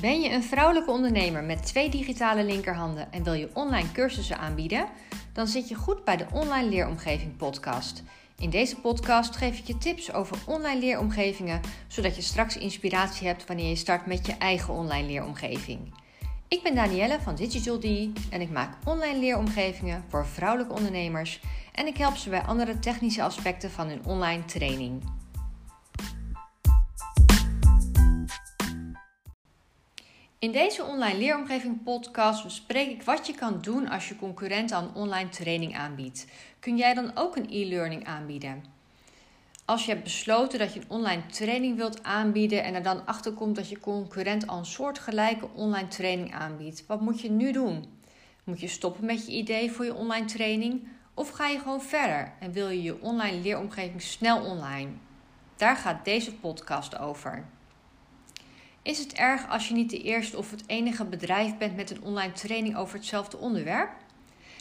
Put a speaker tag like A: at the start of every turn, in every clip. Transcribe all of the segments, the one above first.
A: Ben je een vrouwelijke ondernemer met twee digitale linkerhanden en wil je online cursussen aanbieden? Dan zit je goed bij de Online Leeromgeving podcast. In deze podcast geef ik je tips over online leeromgevingen, zodat je straks inspiratie hebt wanneer je start met je eigen online leeromgeving. Ik ben Danielle van Digital D en ik maak online leeromgevingen voor vrouwelijke ondernemers en ik help ze bij andere technische aspecten van hun online training. In deze online leeromgeving podcast bespreek ik wat je kan doen als je concurrent aan online training aanbiedt. Kun jij dan ook een e-learning aanbieden? Als je hebt besloten dat je een online training wilt aanbieden en er dan achter komt dat je concurrent al een soortgelijke online training aanbiedt, wat moet je nu doen? Moet je stoppen met je idee voor je online training of ga je gewoon verder en wil je je online leeromgeving snel online? Daar gaat deze podcast over. Is het erg als je niet de eerste of het enige bedrijf bent met een online training over hetzelfde onderwerp?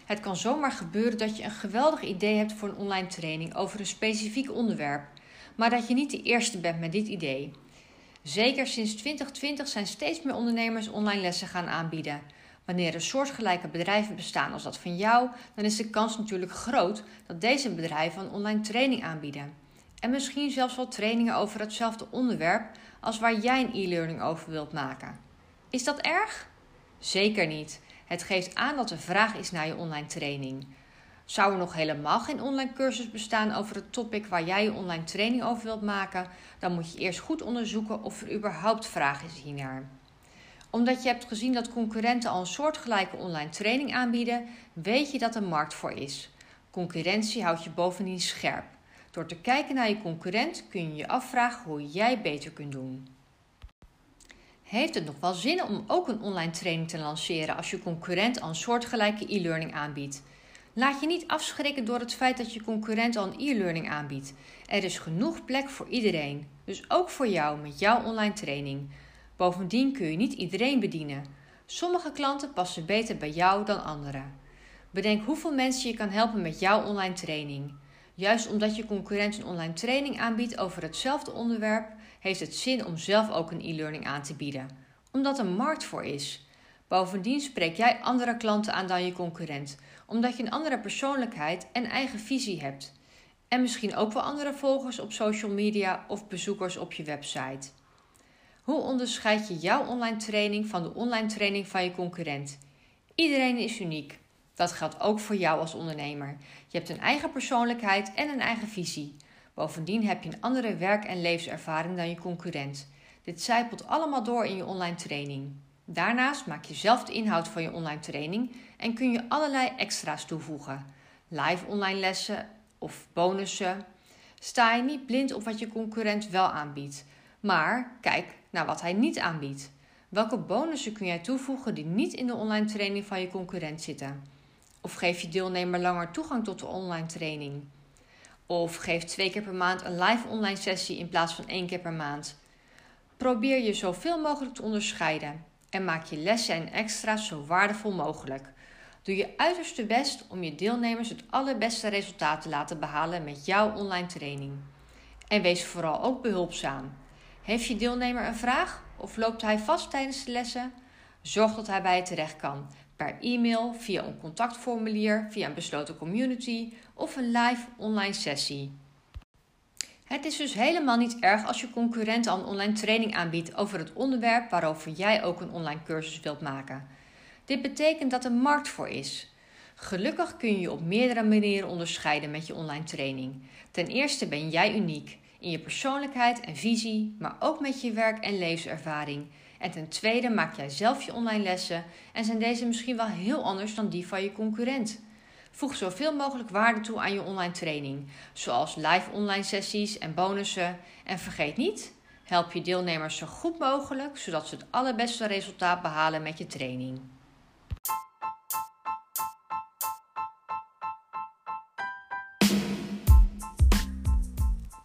A: Het kan zomaar gebeuren dat je een geweldig idee hebt voor een online training over een specifiek onderwerp, maar dat je niet de eerste bent met dit idee. Zeker sinds 2020 zijn steeds meer ondernemers online lessen gaan aanbieden. Wanneer er soortgelijke bedrijven bestaan als dat van jou, dan is de kans natuurlijk groot dat deze bedrijven een online training aanbieden. En misschien zelfs wel trainingen over hetzelfde onderwerp als waar jij een e-learning over wilt maken. Is dat erg? Zeker niet. Het geeft aan dat er vraag is naar je online training. Zou er nog helemaal geen online cursus bestaan over het topic waar jij je online training over wilt maken, dan moet je eerst goed onderzoeken of er überhaupt vraag is hiernaar. Omdat je hebt gezien dat concurrenten al een soortgelijke online training aanbieden, weet je dat er markt voor is. Concurrentie houdt je bovendien scherp. Door te kijken naar je concurrent kun je je afvragen hoe jij beter kunt doen. Heeft het nog wel zin om ook een online training te lanceren als je concurrent al een soortgelijke e-learning aanbiedt? Laat je niet afschrikken door het feit dat je concurrent al een e-learning aanbiedt. Er is genoeg plek voor iedereen, dus ook voor jou met jouw online training. Bovendien kun je niet iedereen bedienen. Sommige klanten passen beter bij jou dan anderen. Bedenk hoeveel mensen je kan helpen met jouw online training. Juist omdat je concurrent een online training aanbiedt over hetzelfde onderwerp, heeft het zin om zelf ook een e-learning aan te bieden, omdat er markt voor is. Bovendien spreek jij andere klanten aan dan je concurrent, omdat je een andere persoonlijkheid en eigen visie hebt. En misschien ook wel andere volgers op social media of bezoekers op je website. Hoe onderscheid je jouw online training van de online training van je concurrent? Iedereen is uniek. Dat geldt ook voor jou als ondernemer. Je hebt een eigen persoonlijkheid en een eigen visie. Bovendien heb je een andere werk- en levenservaring dan je concurrent. Dit zijpelt allemaal door in je online training. Daarnaast maak je zelf de inhoud van je online training en kun je allerlei extra's toevoegen. Live online lessen of bonussen. Sta je niet blind op wat je concurrent wel aanbiedt, maar kijk naar wat hij niet aanbiedt. Welke bonussen kun jij toevoegen die niet in de online training van je concurrent zitten? Of geef je deelnemer langer toegang tot de online training? Of geef twee keer per maand een live online sessie in plaats van één keer per maand. Probeer je zoveel mogelijk te onderscheiden en maak je lessen en extra's zo waardevol mogelijk. Doe je uiterste best om je deelnemers het allerbeste resultaat te laten behalen met jouw online training. En wees vooral ook behulpzaam. Heeft je deelnemer een vraag of loopt hij vast tijdens de lessen? Zorg dat hij bij je terecht kan per e-mail, via een contactformulier, via een besloten community of een live online sessie. Het is dus helemaal niet erg als je concurrent al een online training aanbiedt over het onderwerp waarover jij ook een online cursus wilt maken. Dit betekent dat er markt voor is. Gelukkig kun je je op meerdere manieren onderscheiden met je online training. Ten eerste ben jij uniek in je persoonlijkheid en visie, maar ook met je werk en levenservaring. En ten tweede maak jij zelf je online lessen en zijn deze misschien wel heel anders dan die van je concurrent. Voeg zoveel mogelijk waarde toe aan je online training, zoals live online sessies en bonussen. En vergeet niet, help je deelnemers zo goed mogelijk, zodat ze het allerbeste resultaat behalen met je training.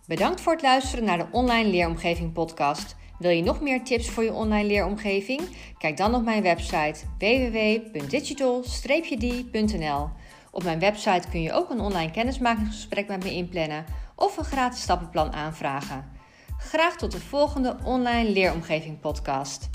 A: Bedankt voor het luisteren naar de Online Leeromgeving podcast. Wil je nog meer tips voor je online leeromgeving? Kijk dan op mijn website www.digital-d.nl. Op mijn website kun je ook een online kennismakingsgesprek met me inplannen of een gratis stappenplan aanvragen. Graag tot de volgende Online Leeromgeving podcast.